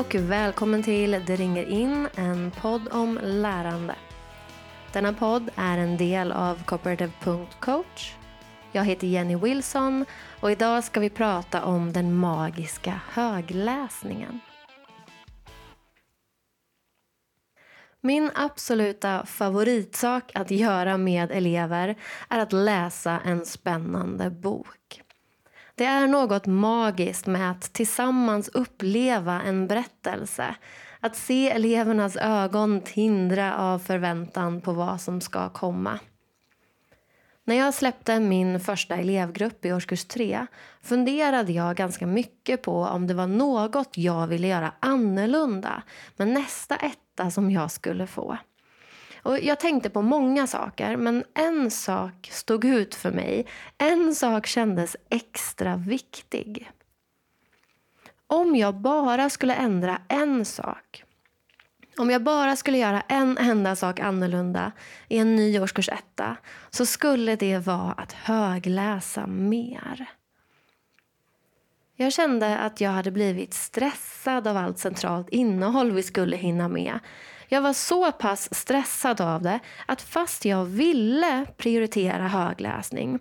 och välkommen till Det ringer in, en podd om lärande. Denna podd är en del av Cooperative.coach. Jag heter Jenny Wilson och idag ska vi prata om den magiska högläsningen. Min absoluta favoritsak att göra med elever är att läsa en spännande bok. Det är något magiskt med att tillsammans uppleva en berättelse. Att se elevernas ögon tindra av förväntan på vad som ska komma. När jag släppte min första elevgrupp i årskurs tre funderade jag ganska mycket på om det var något jag ville göra annorlunda med nästa etta som jag skulle få. Och jag tänkte på många saker, men en sak stod ut för mig. En sak kändes extra viktig. Om jag bara skulle ändra en sak om jag bara skulle göra en enda sak annorlunda i en ny årskurs etta så skulle det vara att högläsa mer. Jag kände att jag hade blivit stressad av allt centralt innehåll vi skulle hinna med. Jag var så pass stressad av det att fast jag ville prioritera högläsning,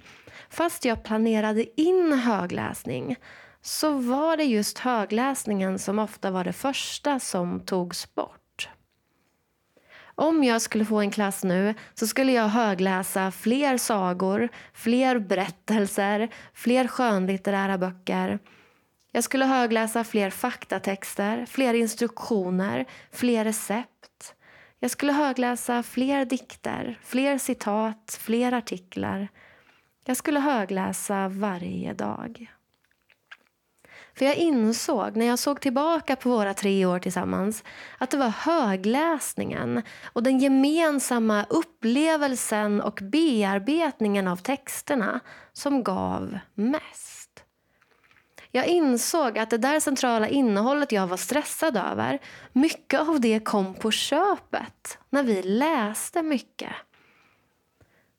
fast jag planerade in högläsning, så var det just högläsningen som ofta var det första som togs bort. Om jag skulle få en klass nu så skulle jag högläsa fler sagor, fler berättelser, fler skönlitterära böcker. Jag skulle högläsa fler faktatexter, fler instruktioner, fler recept jag skulle högläsa fler dikter, fler citat, fler artiklar. Jag skulle högläsa varje dag. För jag insåg när jag såg tillbaka på våra tre år tillsammans att det var högläsningen och den gemensamma upplevelsen och bearbetningen av texterna som gav mest. Jag insåg att det där centrala innehållet jag var stressad över, mycket av det kom på köpet när vi läste mycket.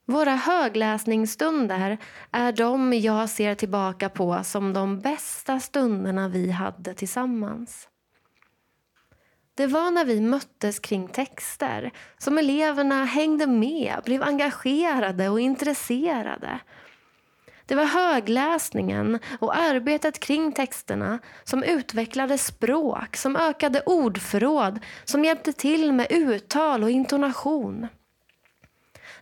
Våra högläsningsstunder är de jag ser tillbaka på som de bästa stunderna vi hade tillsammans. Det var när vi möttes kring texter som eleverna hängde med, blev engagerade och intresserade. Det var högläsningen och arbetet kring texterna som utvecklade språk, som ökade ordförråd, som hjälpte till med uttal och intonation.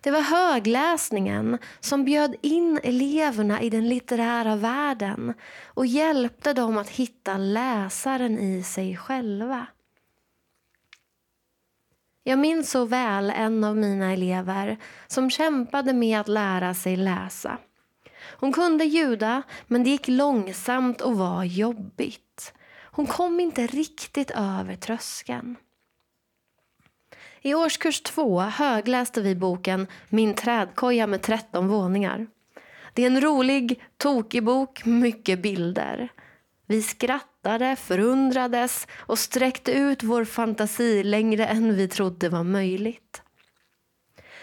Det var högläsningen som bjöd in eleverna i den litterära världen och hjälpte dem att hitta läsaren i sig själva. Jag minns så väl en av mina elever som kämpade med att lära sig läsa. Hon kunde ljuda, men det gick långsamt och var jobbigt. Hon kom inte riktigt över tröskeln. I årskurs två högläste vi boken Min trädkoja med 13 våningar. Det är en rolig, tokig bok, mycket bilder. Vi skrattade, förundrades och sträckte ut vår fantasi längre än vi trodde var möjligt.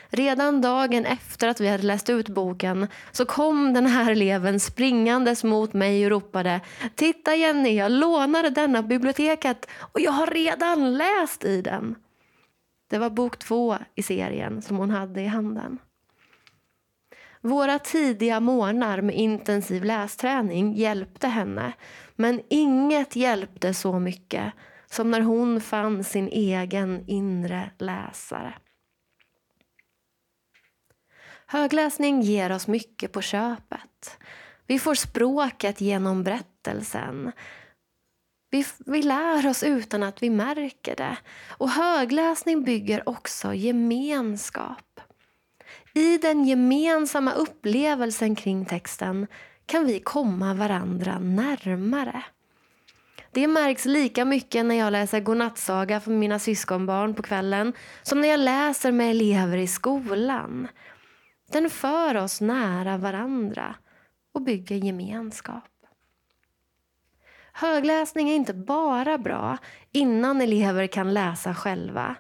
Redan dagen efter att vi hade läst ut boken så kom den här eleven springandes mot mig och ropade Titta Jenny, jag lånade denna biblioteket och jag har redan läst i den. Det var bok två i serien som hon hade i handen. Våra tidiga morgnar med intensiv lästräning hjälpte henne men inget hjälpte så mycket som när hon fann sin egen inre läsare. Högläsning ger oss mycket på köpet. Vi får språket genom berättelsen. Vi, vi lär oss utan att vi märker det. Och högläsning bygger också gemenskap. I den gemensamma upplevelsen kring texten kan vi komma varandra närmare. Det märks lika mycket när jag läser godnattsaga för mina syskonbarn på kvällen som när jag läser med elever i skolan. Den för oss nära varandra och bygger gemenskap. Högläsning är inte bara bra innan elever kan läsa själva.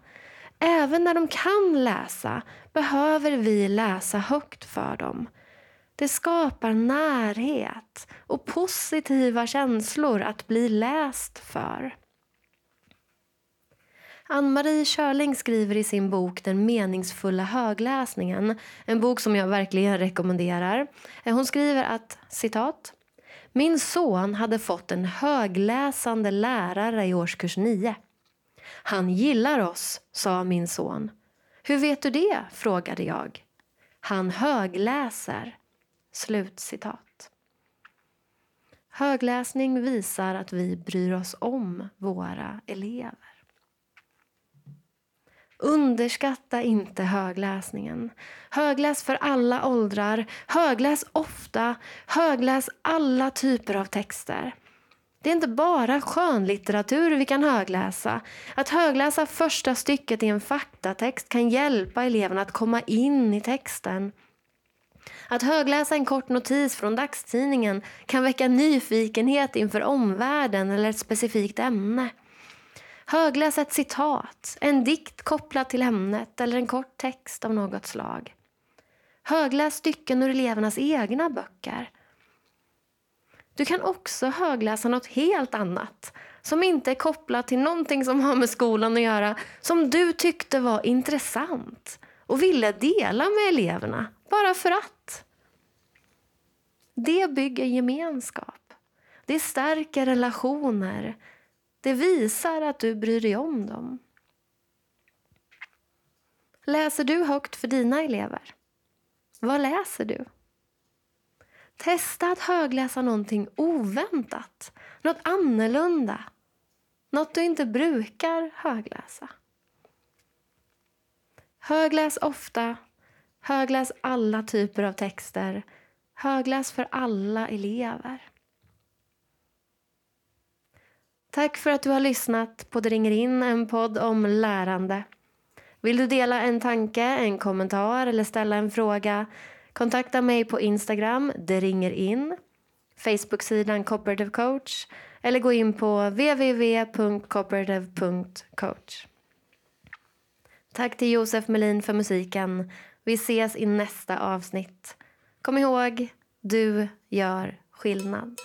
Även när de kan läsa behöver vi läsa högt för dem. Det skapar närhet och positiva känslor att bli läst för. Ann-Marie Körling skriver i sin bok Den meningsfulla högläsningen, en bok som jag verkligen rekommenderar. Eh, hon skriver att, citat, min son hade fått en högläsande lärare i årskurs 9. Han gillar oss, sa min son. Hur vet du det? frågade jag. Han högläser. Slutcitat. Högläsning visar att vi bryr oss om våra elever. Underskatta inte högläsningen. Högläs för alla åldrar, högläs ofta, högläs alla typer av texter. Det är inte bara skönlitteratur vi kan högläsa. Att högläsa första stycket i en faktatext kan hjälpa eleverna att komma in i texten. Att högläsa en kort notis från dagstidningen kan väcka nyfikenhet inför omvärlden eller ett specifikt ämne. Högläs ett citat, en dikt kopplad till ämnet eller en kort text av något slag. Högläs stycken ur elevernas egna böcker. Du kan också högläsa något helt annat som inte är kopplat till någonting som har med skolan att göra som du tyckte var intressant och ville dela med eleverna, bara för att. Det bygger gemenskap. Det stärker relationer. Det visar att du bryr dig om dem. Läser du högt för dina elever? Vad läser du? Testa att högläsa någonting oväntat, något annorlunda. Något du inte brukar högläsa. Högläs ofta. Högläs alla typer av texter. Högläs för alla elever. Tack för att du har lyssnat på Det ringer in, en podd om lärande. Vill du dela en tanke, en kommentar eller ställa en fråga kontakta mig på Instagram, det ringer in, Facebooksidan Cooperative Coach eller gå in på www.cooperative.coach. Tack till Josef Melin för musiken. Vi ses i nästa avsnitt. Kom ihåg, du gör skillnad.